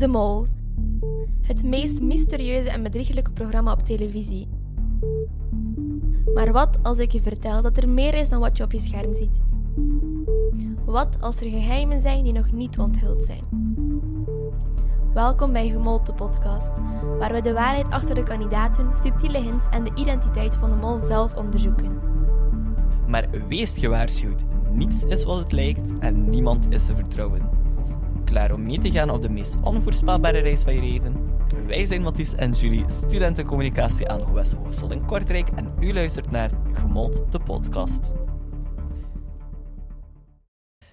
De Mol. Het meest mysterieuze en bedrieglijke programma op televisie. Maar wat als ik je vertel dat er meer is dan wat je op je scherm ziet? Wat als er geheimen zijn die nog niet onthuld zijn? Welkom bij Gemold, de podcast, waar we de waarheid achter de kandidaten, subtiele hints en de identiteit van de mol zelf onderzoeken. Maar wees gewaarschuwd, niets is wat het lijkt en niemand is te vertrouwen. Klaar om mee te gaan op de meest onvoorspelbare reis van je leven? Wij zijn Mathies en Julie, studentencommunicatie aan Gewest Hogeschool in Kortrijk en u luistert naar Gemold, de podcast.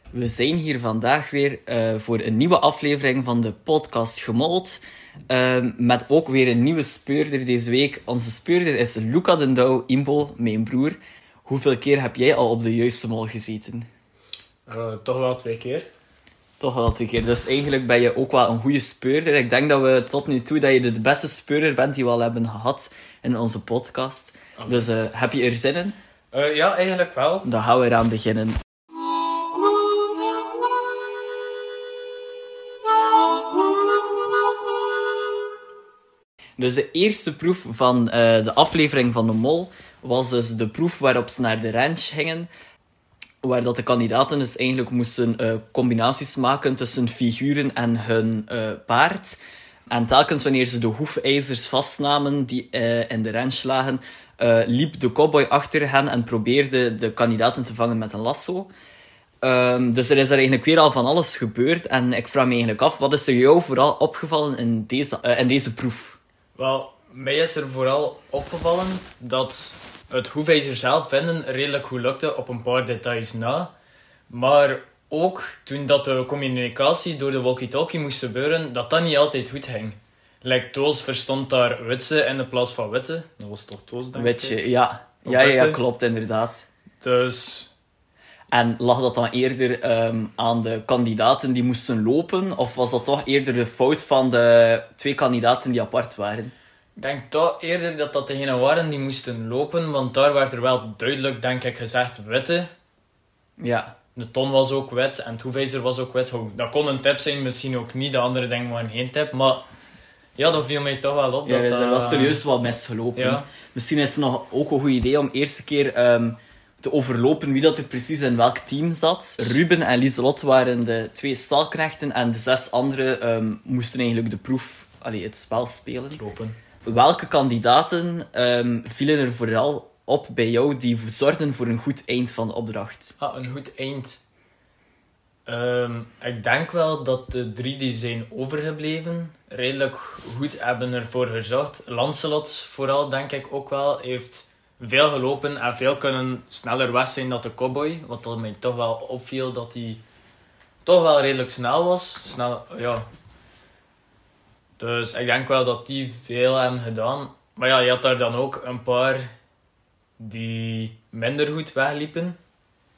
We zijn hier vandaag weer uh, voor een nieuwe aflevering van de podcast Gemold. Uh, met ook weer een nieuwe speurder deze week. Onze speurder is Luca den Douw, Imbo, mijn broer. Hoeveel keer heb jij al op de juiste mol gezeten? Uh, toch wel twee keer. Toch wel twee keer. Dus eigenlijk ben je ook wel een goede speurder. Ik denk dat we tot nu toe dat je de beste speurder bent die we al hebben gehad in onze podcast. Okay. Dus uh, heb je er zin in? Uh, ja, eigenlijk wel. Dan gaan we eraan beginnen. Dus de eerste proef van uh, de aflevering van de Mol was dus de proef waarop ze naar de ranch gingen. Waar dat de kandidaten dus eigenlijk moesten uh, combinaties maken tussen figuren en hun uh, paard. En telkens wanneer ze de hoefijzers vastnamen die uh, in de ranch lagen, liep de cowboy achter hen en probeerde de kandidaten te vangen met een lasso. Um, dus er is er eigenlijk weer al van alles gebeurd. En ik vraag me eigenlijk af, wat is er jou vooral opgevallen in deze, in deze proef? Wel, mij is er vooral opgevallen dat het hoefijzer zelf vinden redelijk goed lukte op een paar details na. Maar ook toen dat de communicatie door de walkie-talkie moest gebeuren, dat dat niet altijd goed ging. Like, Toos verstond daar witse in de plaats van witte. Dat was toch Toos, denk Witje, ik? ja. Ja, ja, ja, klopt, inderdaad. Dus... En lag dat dan eerder um, aan de kandidaten die moesten lopen? Of was dat toch eerder de fout van de twee kandidaten die apart waren? Ik denk toch eerder dat dat degenen waren die moesten lopen, want daar werd er wel duidelijk, denk ik, gezegd witte. Ja. De ton was ook wit en het hoefijzer was ook wit. Dat kon een tip zijn, misschien ook niet. De andere dingen waren geen tip, maar ja, dat viel mij toch wel op. Ja, dat, er is wel serieus wat misgelopen. Ja. Misschien is het nog ook een goed idee om eerste keer um, te overlopen wie dat er precies in welk team zat. Ruben en Lieselot waren de twee stalknechten en de zes anderen um, moesten eigenlijk de proef, allee, het spel spelen. Lopen welke kandidaten um, vielen er vooral op bij jou die zorgden voor een goed eind van de opdracht? Ah, een goed eind. Um, ik denk wel dat de drie die zijn overgebleven redelijk goed hebben ervoor gezorgd. Lancelot vooral, denk ik ook wel, heeft veel gelopen en veel kunnen sneller weg zijn dan de cowboy. Wat mij toch wel opviel, dat hij toch wel redelijk snel was. Snel, ja, dus ik denk wel dat die veel hebben gedaan. Maar ja, je had daar dan ook een paar die minder goed wegliepen.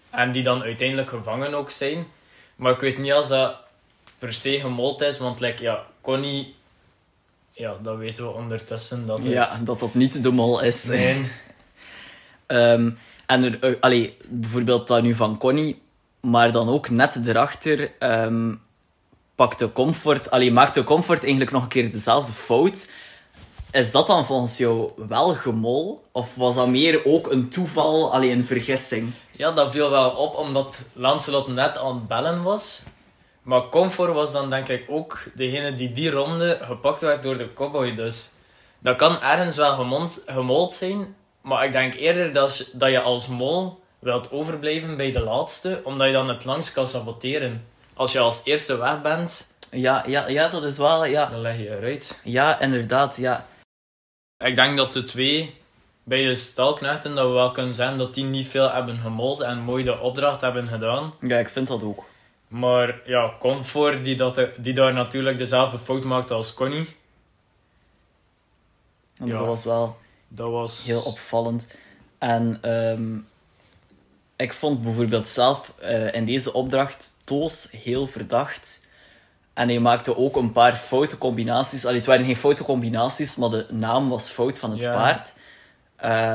En die dan uiteindelijk gevangen ook zijn. Maar ik weet niet als dat per se gemold is. Want like, ja, Connie... Ja, dat weten we ondertussen. Dat het... Ja, dat dat niet de mol is. Nee. um, en er, uh, allee, bijvoorbeeld dat nu van Connie. Maar dan ook net erachter... Um, pakte Comfort, allee, maakte Comfort eigenlijk nog een keer dezelfde fout. Is dat dan volgens jou wel gemol? Of was dat meer ook een toeval, alleen een vergissing? Ja, dat viel wel op, omdat Lancelot net aan het bellen was. Maar Comfort was dan denk ik ook degene die die ronde gepakt werd door de cowboy. Dus dat kan ergens wel gemold zijn. Maar ik denk eerder dat, dat je als mol wilt overblijven bij de laatste, omdat je dan het langst kan saboteren als je als eerste weg bent... Ja, ja, ja dat is wel... Ja. Dan leg je eruit. Ja, inderdaad, ja. Ik denk dat de twee bij de stalknechten, dat we wel kunnen zeggen dat die niet veel hebben gemold en mooi de opdracht hebben gedaan. Ja, ik vind dat ook. Maar ja, Comfort, die, dat, die daar natuurlijk dezelfde fout maakte als Connie. En dat ja, was wel dat was... heel opvallend. En um, ik vond bijvoorbeeld zelf uh, in deze opdracht Toos heel verdacht. En hij maakte ook een paar foute combinaties. Allee, het waren geen foute combinaties, maar de naam was fout van het ja. paard.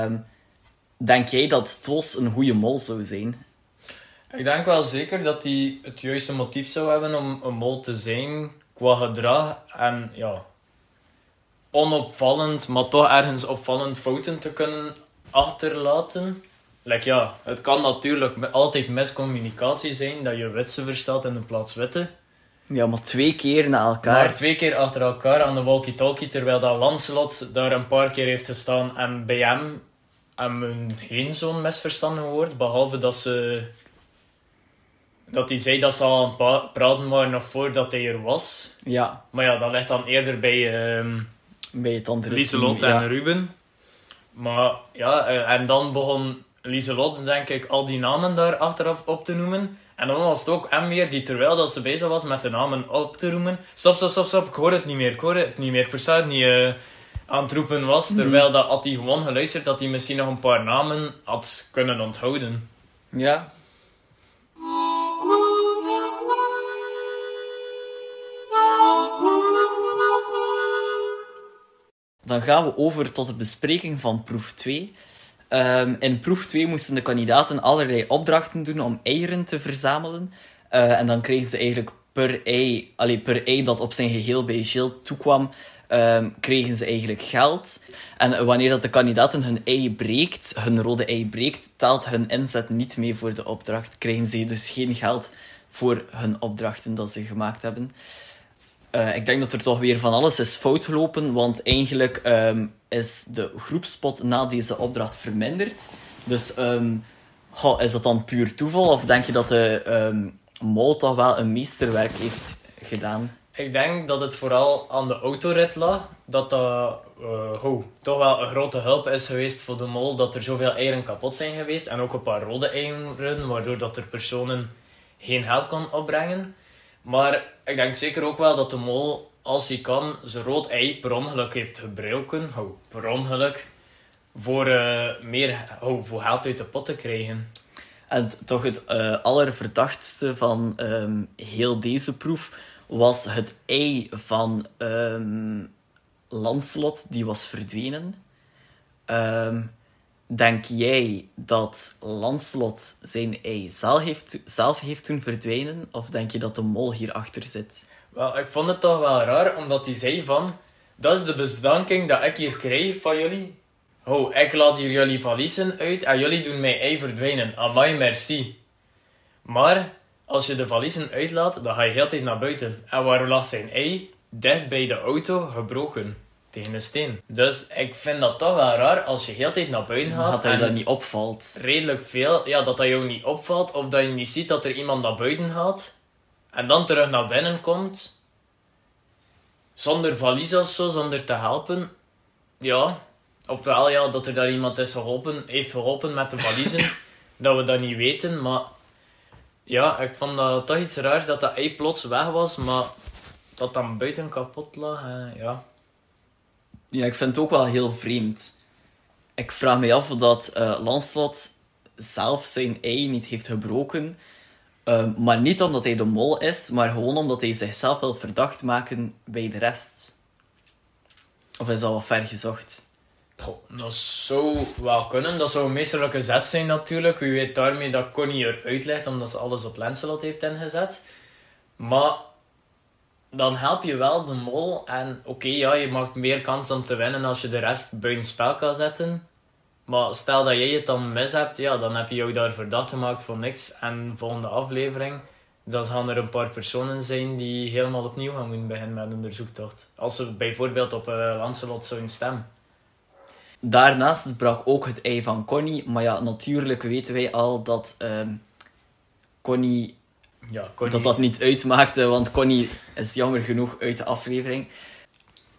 Um, denk jij dat Toos een goede mol zou zijn? Ik denk wel zeker dat hij het juiste motief zou hebben om een mol te zijn. qua gedrag en ja, onopvallend, maar toch ergens opvallend fouten te kunnen achterlaten. Like, ja, het kan natuurlijk altijd miscommunicatie zijn dat je witse verstaat in de plaats witte. Ja, maar twee keer na elkaar. Maar twee keer achter elkaar aan de walkie-talkie, terwijl dat Lancelot daar een paar keer heeft gestaan. En bij hem hebben geen zo'n misverstand gehoord, behalve dat ze... Dat hij zei dat ze al aan het pa- praten waren nog voordat hij er was. Ja, Maar ja, dat ligt dan eerder bij ehm bij het andere Lieselot team, ja. en Ruben. Maar ja, eh, en dan begon Lieselot, denk ik, al die namen daar achteraf op te noemen. En dan was het ook M weer die, terwijl dat ze bezig was met de namen op te roemen, stop, stop, stop, stop, ik hoor het niet meer, ik hoor het niet meer, ik versta het niet, eh, aan het roepen was. Terwijl dat, had hij gewoon geluisterd, dat hij misschien nog een paar namen had kunnen onthouden. Ja. Dan gaan we over tot de bespreking van proef 2. Ehm, in proef 2 moesten de kandidaten allerlei opdrachten doen om eieren te verzamelen. Eh, en dan kregen ze eigenlijk per ei, allee, per ei dat op zijn geheel bij Gilles toekwam, ehm, kregen ze eigenlijk geld. En wanneer dat de kandidaten hun ei breekt, hun rode ei breekt, telt hun inzet niet mee voor de opdracht. Krijgen ze dus geen geld voor hun opdrachten dat ze gemaakt hebben. Eh, ik denk dat er toch weer van alles is fout gelopen, want eigenlijk ehm, is de groepspot na deze opdracht verminderd. Dus ehm, is dat dan puur toeval, of denk je dat de ehm mol toch wel een meesterwerk heeft gedaan? Ik denk dat het vooral aan de autorit lag. Dat dat eh, toch wel een grote hulp is geweest voor de mol. Dat er zoveel eieren kapot zijn geweest. En ook een paar rode eieren. Waardoor dat er personen geen geld kon opbrengen. Maar ik denk zeker ook wel dat de mol, als hij kan, zijn rood ei per ongeluk heeft gebruiken. Ho, per ongeluk. Voor, eh, meer, ho, voor geld uit de pot te krijgen. En toch het eh allerverdachtste van ehm, heel deze proef was het ei van Lancelot, die was verdwenen. Ehm, denk jij dat Lancelot zijn ei zelf heeft, zelf heeft doen verdwijnen? Of denk je dat de mol hierachter zit? Wel, ik vond het toch wel raar, omdat hij zei van... Dat is de bedanking dat ik hier krijg van jullie. Oh, ik laat hier jullie valiezen uit en jullie doen mij ei verdwijnen. Amai, merci. Maar, als je de valiezen uitlaat, dan ga je heel tijd naar buiten. En waar lag zijn ei? Dicht bij de auto, gebroken. Tegen een steen. Dus ik vind dat toch wel raar, als je heel de tijd naar buiten gaat... Dat hij dat niet opvalt. redelijk veel, ja, dat dat jou niet opvalt, of dat je niet ziet dat er iemand naar buiten gaat, en dan terug naar binnen komt, zonder valies of zo, zonder te helpen, ja, oftewel ja, dat er daar iemand is geholpen, heeft geholpen met de valiezen, dat we dat niet weten, maar ja, ik vond dat toch iets raars dat dat ei plots weg was, maar dat dan buiten kapot lag, eh, ja. Ja, ik vind het ook wel heel vreemd. Ik vraag me af of dat eh Lancelot zelf zijn ei niet heeft gebroken. Ehm, maar niet omdat hij de mol is, maar gewoon omdat hij zichzelf wil verdacht maken bij de rest. Of is dat wel ver gezocht? Goh, dat zou wel kunnen. Dat zou een meesterlijke zet zijn natuurlijk. Wie weet daarmee dat Connie eruit legt, omdat ze alles op Lancelot heeft ingezet. Maar dan help je wel de mol. En oké, ja, je maakt meer kans om te winnen als je de rest buiten spel kan zetten. Maar stel dat jij het dan mis hebt, ja, dan heb je jou daar verdacht gemaakt voor niks. En volgende aflevering, dan gaan er een paar personen zijn die helemaal opnieuw gaan moeten beginnen met een onderzoektocht. Als ze bijvoorbeeld op uh, Lancelot zouden stemmen. Daarnaast brak ook het ei van Connie. Maar ja, natuurlijk weten wij al dat ehm, Connie Ja, Connie... dat dat niet uitmaakte, want Connie is jammer genoeg uit de aflevering.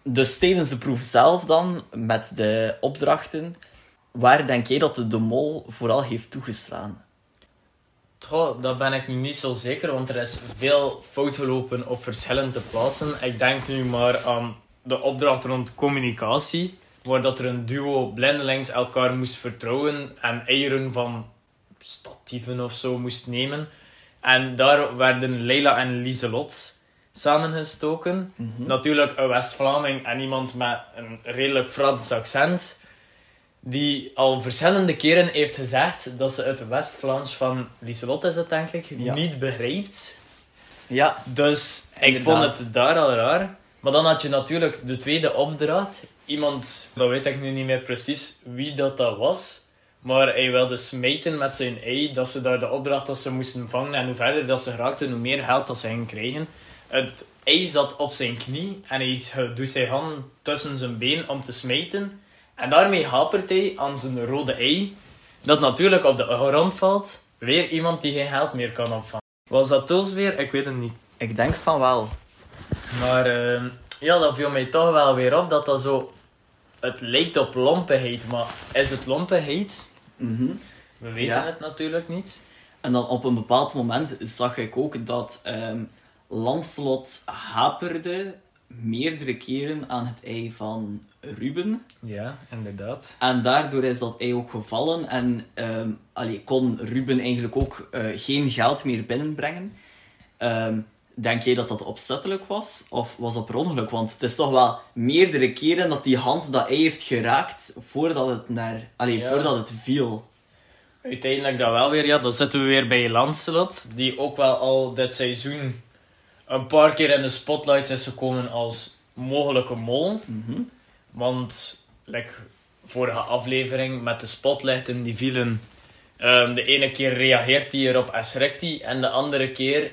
Dus tijdens de proef zelf dan, met de opdrachten, waar denk jij dat de, de mol vooral heeft toegeslaan? Goh, dat ben ik nu niet zo zeker, want er is veel fout gelopen op verschillende plaatsen. Ik denk nu maar aan de opdracht rond communicatie, waar dat er een duo blindelings elkaar moest vertrouwen en eieren van statieven of zo moest nemen. En daar werden Leila en Lieselot samengestoken. Natuurlijk een West-Vlaming en iemand met een redelijk Frans accent die al verschillende keren heeft gezegd dat ze het West-Vlaams van Lieselot is het denk ik, Ja. niet begrijpt. Ja, Dus ik Inderdaad. vond het daar al raar. Maar dan had je natuurlijk de tweede opdracht. Iemand, dat weet ik nu niet meer precies wie dat, dat was. Maar hij wilde smijten met zijn ei. Dat ze daar de opdracht dat ze moesten vangen. En hoe verder dat ze raakten, hoe meer geld dat ze gingen krijgen. Het ei zat op zijn knie. En hij doet zijn hand tussen zijn been om te smijten. En daarmee hapert hij aan zijn rode ei. Dat natuurlijk op de grond valt. Weer iemand die geen geld meer kan opvangen. Was dat Toos weer? Ik weet het niet. ik denk van wel. Maar ehm, ja, dat viel mij toch wel weer op dat dat zo... Het lijkt op lompenheid, maar is het Mhm. We weten Ja. het natuurlijk niet. En dan op een bepaald moment zag ik ook dat ehm Lancelot haperde meerdere keren aan het ei van Ruben. Ja, inderdaad. En daardoor is dat ei ook gevallen en ehm, allee, kon Ruben eigenlijk ook eh, geen geld meer binnenbrengen. Ehm, denk jij dat dat opzettelijk was? Of was dat per ongeluk? Want het is toch wel meerdere keren dat die hand dat ei heeft geraakt voordat het, naar, allee, Ja. voordat het viel. Uiteindelijk dan wel weer, ja, dan zitten we weer bij Lancelot. Die ook wel al dit seizoen een paar keer in de spotlights is gekomen als mogelijke mol. Mhm. Want, like, vorige aflevering met de spotlichten die vielen. ehm, de ene keer reageert hij erop en schrikt hij. En de andere keer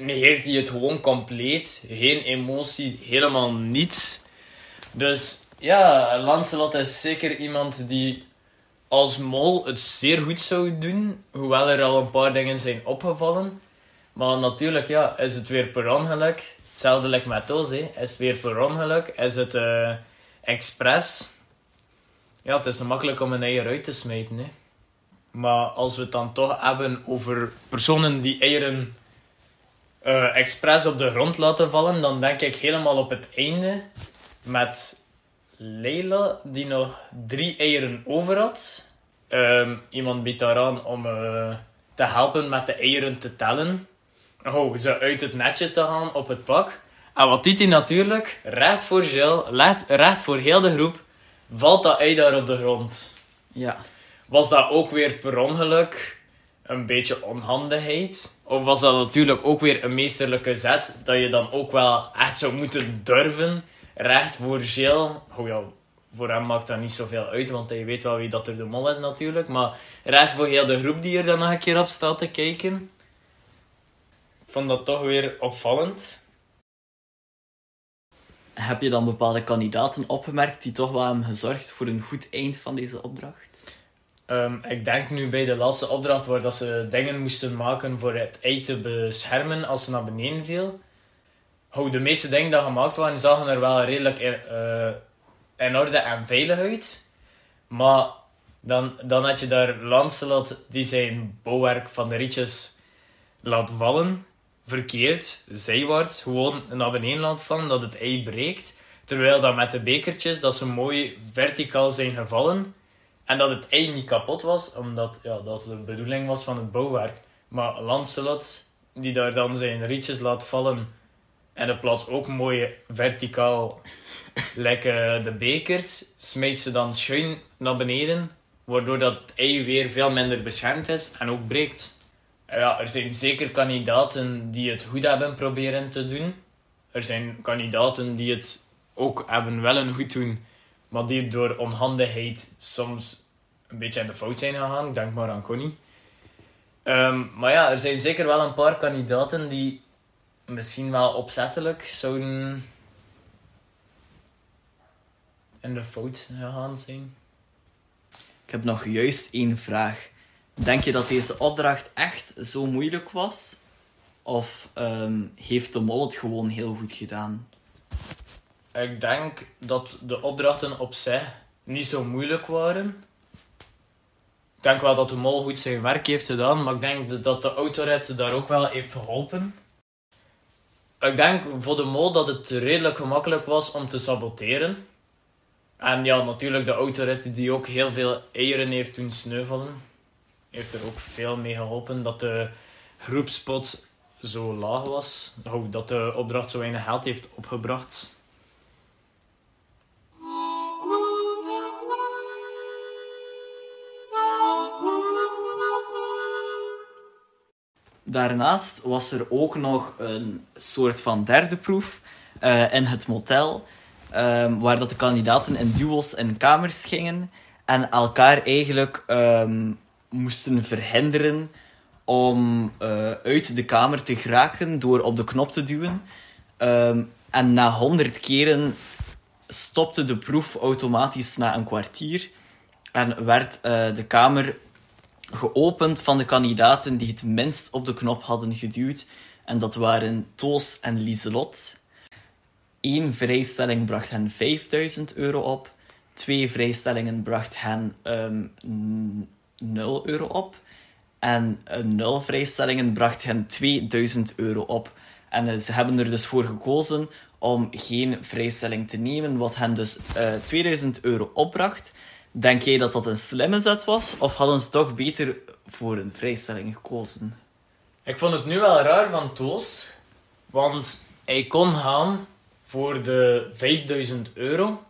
negeert hij het gewoon compleet. Geen emotie, helemaal niets. Dus ja, Lancelot is zeker iemand die als mol het zeer goed zou doen. Hoewel er al een paar dingen zijn opgevallen. Maar natuurlijk, ja, is het weer per ongeluk. Hetzelfde like met ons. Is het weer per ongeluk? Is het eh expres? Ja, het is makkelijk om een eier uit te smijten, hè. Maar als we het dan toch hebben over personen die eieren eh expres op de grond laten vallen, dan denk ik helemaal op het einde met Leila, die nog drie eieren over had. Ehm, iemand biedt daaraan om eh, te helpen met de eieren te tellen. Oh, ze uit het netje te gaan op het pak. En wat doet hij natuurlijk? Recht voor Jill, recht, recht voor heel de groep, valt dat ei daar op de grond. Ja. Was dat ook weer per ongeluk een beetje onhandigheid? Of was dat natuurlijk ook weer een meesterlijke zet dat je dan ook wel echt zou moeten durven? Recht voor Jill. Oh ja, voor hem maakt dat niet zoveel uit, want hij weet wel wie dat er de mol is natuurlijk. Maar recht voor heel de groep die er dan nog een keer op staat te kijken. Ik vond dat toch weer opvallend. Heb je dan bepaalde kandidaten opgemerkt die toch wel hebben gezorgd voor een goed eind van deze opdracht? Ehm, ik denk nu bij de laatste opdracht waar dat ze dingen moesten maken voor het ei te beschermen als ze naar beneden viel. De meeste dingen die gemaakt waren, zagen er wel redelijk in, eh, in orde en veilig uit. Maar dan, dan had je daar Lancelot die zijn bouwwerk van de rietjes laat vallen. Verkeerd, zijwaarts, gewoon naar beneden laat vallen, dat het ei breekt. Terwijl dat met de bekertjes, dat ze mooi verticaal zijn gevallen. En dat het ei niet kapot was, omdat ja, dat de bedoeling was van het bouwwerk. Maar Lancelot, die daar dan zijn rietjes laat vallen en de plaats ook mooi verticaal, lekker de bekers, smijt ze dan schuin naar beneden, waardoor dat het ei weer veel minder beschermd is en ook breekt. Ja, er zijn zeker kandidaten die het goed hebben proberen te doen. Er zijn kandidaten die het ook hebben willen goed doen, maar die door onhandigheid soms een beetje in de fout zijn gegaan. Denk maar aan Connie. Ehm, maar ja, er zijn zeker wel een paar kandidaten die misschien wel opzettelijk zouden in de fout gegaan zijn. Ik heb nog juist één vraag. Denk je dat deze opdracht echt zo moeilijk was? Of ehm, heeft de mol het gewoon heel goed gedaan? Ik denk dat de opdrachten op zich niet zo moeilijk waren. Ik denk wel dat de mol goed zijn werk heeft gedaan, maar ik denk dat de autorit daar ook wel heeft geholpen. Ik denk voor de mol dat het redelijk gemakkelijk was om te saboteren. En ja, natuurlijk de autorit die ook heel veel eieren heeft doen sneuvelen. Heeft er ook veel mee geholpen dat de groepspot zo laag was. Ook dat de opdracht zo weinig geld heeft opgebracht. Daarnaast was er ook nog een soort van derde proef eh, in het motel, ehm, waar dat de kandidaten in duels in kamers gingen en elkaar eigenlijk ehm, moesten verhinderen om eh, uit de kamer te geraken door op de knop te duwen. Ehm, en na honderd keren stopte de proef automatisch na een kwartier en werd eh, de kamer geopend van de kandidaten die het minst op de knop hadden geduwd. En dat waren Toos en Lieselot. Eén vrijstelling bracht hen 5000 euro op. Twee vrijstellingen bracht hen um, 0 euro op. En uh, nul vrijstellingen bracht hen 2000 euro op. En uh, ze hebben er dus voor gekozen om geen vrijstelling te nemen, wat hen dus uh, 2000 euro opbracht. Denk jij dat dat een slimme zet was, of hadden ze toch beter voor een vrijstelling gekozen? Ik vond het nu wel raar van Toos, want hij kon gaan voor de 5000 euro.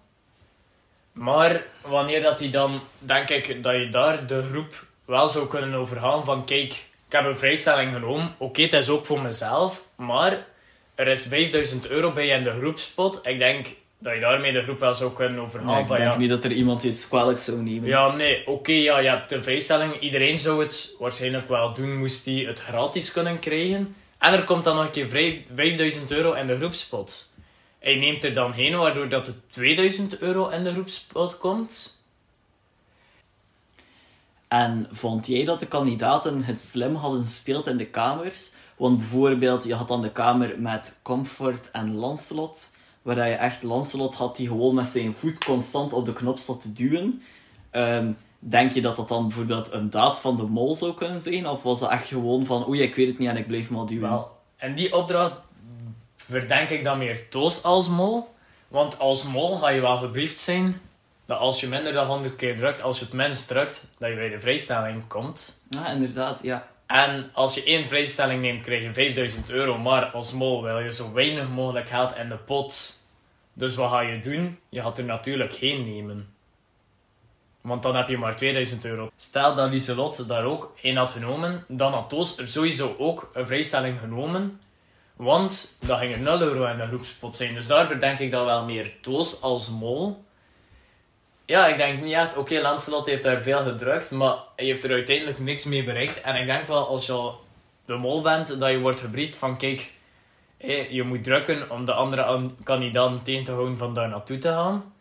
Maar wanneer dat hij dan, denk ik dat je daar de groep wel zou kunnen overhalen van kijk, ik heb een vrijstelling genomen. Oké, okay, het is ook voor mezelf, maar er is 5000 euro bij in de groepspot. Ik denk dat je daarmee de groep wel zou kunnen overhalen. Nee, ik van, denk ja, niet dat er iemand iets kwalijk zou nemen. ja, nee, oké, ja, je hebt de vrijstelling. Iedereen zou het waarschijnlijk wel doen, moest hij het gratis kunnen krijgen. En er komt dan nog een keer vrij- 5000 euro in de groepspot. Hij neemt er dan heen, waardoor dat er 2000 euro in de groepspot komt. En vond jij dat de kandidaten het slim hadden gespeeld in de kamers? Want bijvoorbeeld, je had dan de kamer met Comfort en Lancelot, waar je echt Lancelot had die gewoon met zijn voet constant op de knop zat te duwen. Ehm, denk je dat dat dan bijvoorbeeld een daad van de mol zou kunnen zijn? Of was dat echt gewoon van, oei, ik weet het niet en ik blijf maar duwen? Wel, en die opdracht verdenk ik dan meer Toos als mol. Want als mol ga je wel gebriefd zijn dat als je minder dan 100 keer drukt, als je het minst drukt, dat je bij de vrijstelling komt. Ja, inderdaad, ja. En als je één vrijstelling neemt, krijg je 5000 euro. Maar als mol wil je zo weinig mogelijk geld in de pot. Dus wat ga je doen? Je gaat er natuurlijk geen nemen. Want dan heb je maar 2000 euro. Stel dat Lieselot daar ook één had genomen, dan had Toos er sowieso ook een vrijstelling genomen. Want dan ging er 0 euro in de groepspot zijn. Dus daar verdenk ik dan wel meer Toos als mol. Ja, ik denk niet echt. Oké, Lancelot heeft daar veel gedrukt, maar hij heeft er uiteindelijk niks mee bereikt. En ik denk wel, als je de mol bent, dat je wordt gebriefd van kijk, je moet drukken om de andere an- kandidaten tegen te houden van daar naartoe te gaan.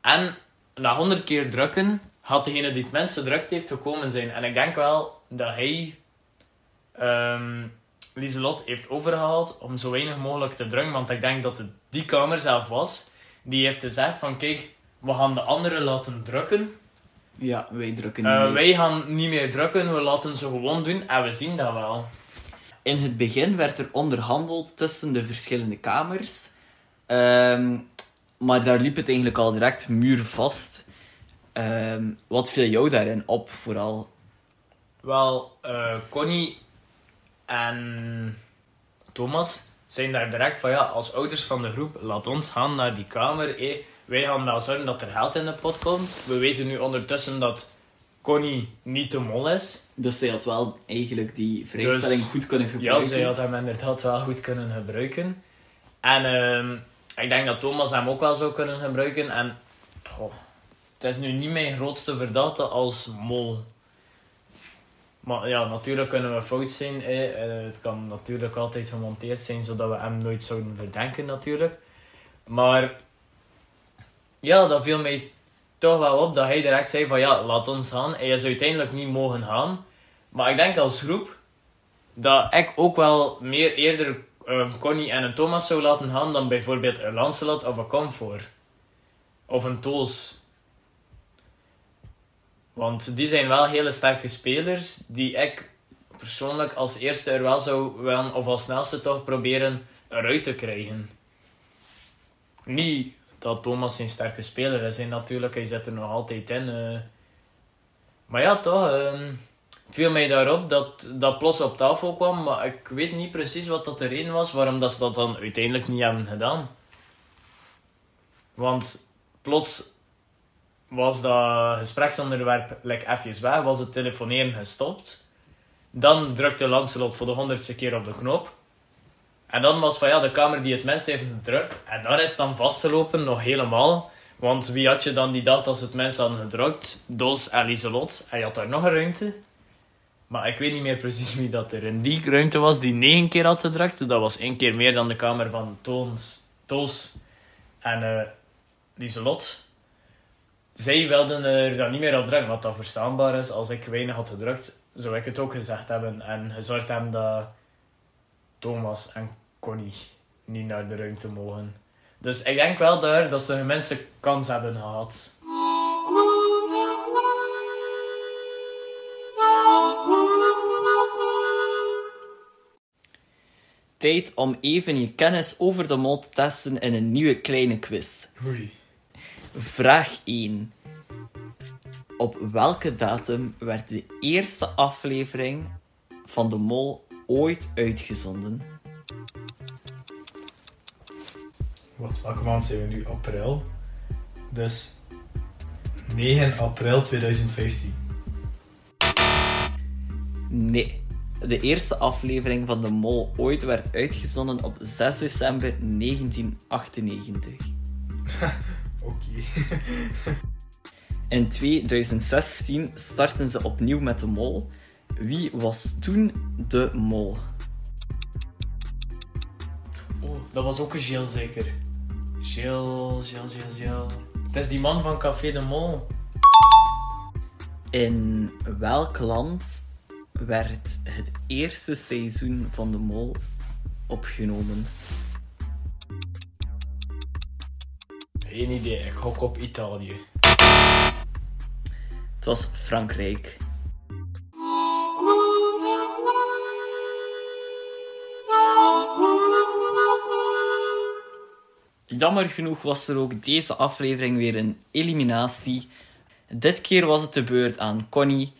En na 100 keer drukken, had degene die het minst gedrukt heeft gekomen zijn. En ik denk wel dat hij ehm Lieselot heeft overgehaald om zo weinig mogelijk te drukken. Want ik denk dat het die kamer zelf was, die heeft gezegd van kijk, we gaan de anderen laten drukken. Ja, wij drukken niet Eh, mee. wij gaan niet meer drukken, we laten ze gewoon doen en we zien dat wel. In het begin werd er onderhandeld tussen de verschillende kamers. Ehm, maar daar liep het eigenlijk al direct muurvast. Ehm wat viel jou daarin op, vooral? Wel, eh, Connie en Thomas zijn daar direct van ja, als ouders van de groep, laat ons gaan naar die kamer. hé. Wij gaan wel zorgen dat er geld in de pot komt. We weten nu ondertussen dat Connie niet de mol is. Dus zij had wel eigenlijk die vrijstelling Dus- goed kunnen Ja, gebruiken. zij had hem inderdaad wel goed kunnen gebruiken. En ehm, ik denk dat Thomas hem ook wel zou kunnen gebruiken. En goh, het is nu niet mijn grootste verdachte als mol. Maar ja, natuurlijk kunnen we fout zijn. Eh, het kan natuurlijk altijd gemonteerd zijn, zodat we hem nooit zouden verdenken natuurlijk. Maar ja, dat viel mij toch wel op dat hij direct zei van ja, laat ons gaan. Hij is uiteindelijk niet mogen gaan. Maar ik denk als groep dat ik ook wel meer eerder een Connie en een Thomas zou laten gaan dan bijvoorbeeld een Lancelot of een Comfort. Of een Toos. Want die zijn wel hele sterke spelers die ik persoonlijk als eerste er wel zou willen, of als snelste toch proberen eruit te krijgen. Niet dat Thomas een sterke speler is, hè, natuurlijk, hij zit er nog altijd in. eh. Maar ja, toch, ehm, het viel mij daarop dat dat plots op tafel kwam, maar ik weet niet precies wat dat de reden was waarom dat ze dat dan uiteindelijk niet hebben gedaan. Want plots was dat gespreksonderwerp like, even weg, was het telefoneren gestopt. Dan drukte Lancelot voor de honderdste keer op de knop. En dan was van ja, de kamer die het mens heeft gedrukt. En daar is dan vastgelopen, nog helemaal. Want wie had je dan die dag als het mens hadden gedrukt? Doos en Lieselot. En je had daar nog een ruimte. Maar ik weet niet meer precies wie dat er in die ruimte was die negen keer had gedrukt. Dat was één keer meer dan de kamer van Toons, Toos en uh, Lieselot. Zij wilden er dan niet meer op drukken, wat dat verstaanbaar is. Als ik weinig had gedrukt, zou ik het ook gezegd hebben. En gezorgd hebben dat Thomas en Connie niet naar de ruimte mogen. Dus ik denk wel daar dat ze een minste kans hebben gehad. Tijd om even je kennis over de mol te testen in een nieuwe kleine quiz. Oei. Vraag 1. Op welke datum werd de eerste aflevering van de Mol ooit uitgezonden? Wat, welke maand zijn we nu? April. Dus 9 april 2015. Nee. De eerste aflevering van de Mol ooit werd uitgezonden op 6 december 1998. Oké. In 2016 startten ze opnieuw met de Mol. Wie was toen de Mol? Oh, dat was ook een Gilles zeker. Gilles, Gilles, Gilles, Gilles. Het is die man van Café de Mol. In welk land werd het eerste seizoen van de Mol opgenomen? Geen idee, ik gok op Italië. Het was Frankrijk. Jammer genoeg was er ook deze aflevering weer een eliminatie. Dit keer was het de beurt aan Connie.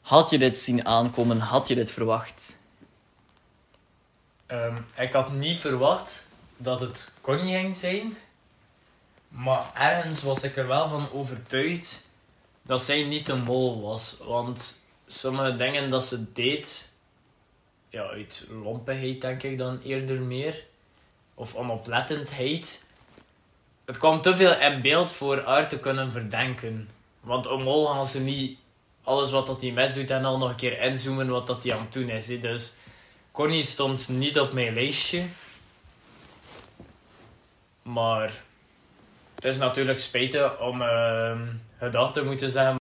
Had je dit zien aankomen? Had je dit verwacht? Ehm, ik had niet verwacht dat het Connie ging zijn. Maar ergens was ik er wel van overtuigd dat zij niet een mol was. Want sommige dingen dat ze deed, ja, uit lompigheid denk ik dan eerder meer. Of onoplettendheid. Het kwam te veel in beeld voor haar te kunnen verdenken. Want mol gaan ze niet alles wat dat hij mis doet en al nog een keer inzoomen wat dat hij aan het doen is. Dus Connie stond niet op mijn lijstje. Maar het is natuurlijk spijtig om uh, gedacht te moeten zeggen.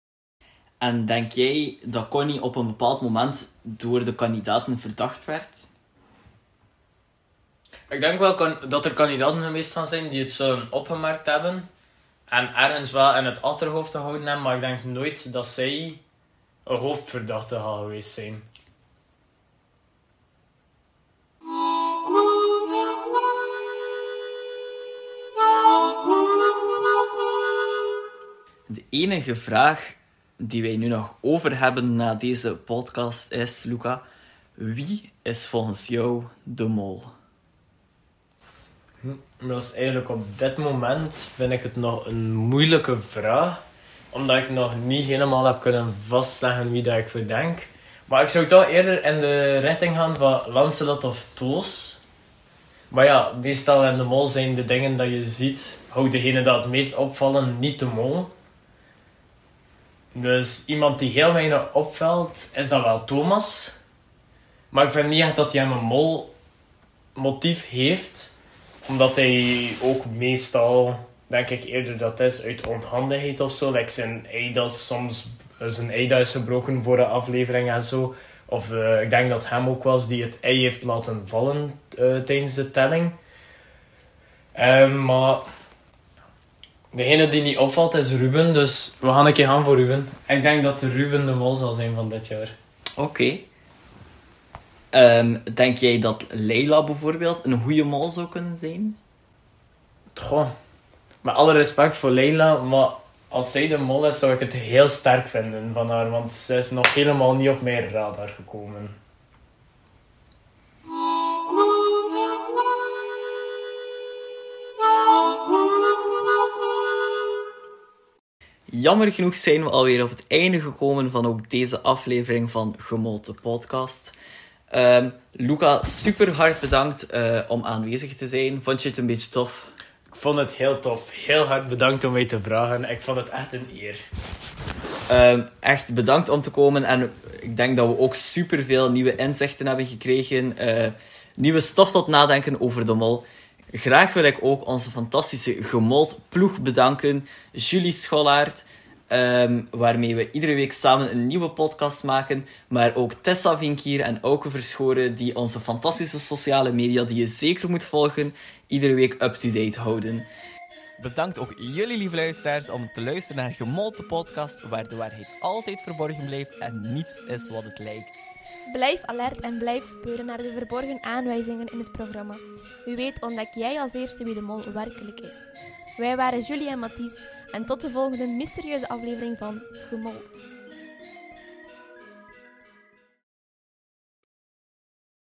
En denk jij dat Connie op een bepaald moment door de kandidaten verdacht werd? Ik denk wel kan- dat er kandidaten geweest gaan zijn die het zouden opgemerkt hebben. En ergens wel in het achterhoofd gehouden hebben. Maar ik denk nooit dat zij een hoofdverdachte geweest zijn. De enige vraag die wij nu nog over hebben na deze podcast is, Luca, wie is volgens jou de mol? Dat is eigenlijk op dit moment vind ik het nog een moeilijke vraag. Omdat ik nog niet helemaal heb kunnen vastleggen wie dat ik verdenk. Maar ik zou toch eerder in de richting gaan van Lancelot of Toos. Maar ja, meestal in de mol zijn de dingen dat je ziet, houdt degene dat het meest opvallen niet de mol. Dus iemand die heel weinig opvalt, is dat wel Thomas. Maar ik vind niet echt dat hij een mol motief heeft omdat hij ook meestal, denk ik eerder dat is uit onhandigheid of zo. Like zijn ei dat soms, zijn ei dat is gebroken voor een aflevering en zo. Of eh, ik denk dat hem ook was die het ei heeft laten vallen eh, tijdens de telling. Ehm, maar degene die niet opvalt is Ruben, dus we gaan een keer gaan voor Ruben. Ik denk dat Ruben de mol zal zijn van dit jaar. Oké. Ehm, denk jij dat Leila bijvoorbeeld een goede mol zou kunnen zijn? Goh, met alle respect voor Leila, maar als zij de mol is, zou ik het heel sterk vinden van haar, want ze is nog helemaal niet op mijn radar gekomen. jammer genoeg zijn we alweer op het einde gekomen van ook deze aflevering van Gemolte Podcast. Um, Luca, super hard bedankt uh, om aanwezig te zijn. Vond je het een beetje tof? Ik vond het heel tof. Heel hard bedankt om mij te vragen. Ik vond het echt een eer. Um, echt bedankt om te komen. En ik denk dat we ook super veel nieuwe inzichten hebben gekregen. Uh, nieuwe stof tot nadenken over de mol. Graag wil ik ook onze fantastische gemold ploeg bedanken. Julie Scholaert, um, waarmee we iedere week samen een nieuwe podcast maken. Maar ook Tessa Vinkier en Auke Verschoren, die onze fantastische sociale media, die je zeker moet volgen, iedere week up-to-date houden. Bedankt ook jullie lieve luisteraars om te luisteren naar Gemolte Podcast, waar de waarheid altijd verborgen blijft en niets is wat het lijkt. Blijf alert en blijf speuren naar de verborgen aanwijzingen in het programma. Wie weet ontdek jij als eerste wie de mol werkelijk is. Wij waren Julie en Mathies en tot de volgende mysterieuze aflevering van Gemold.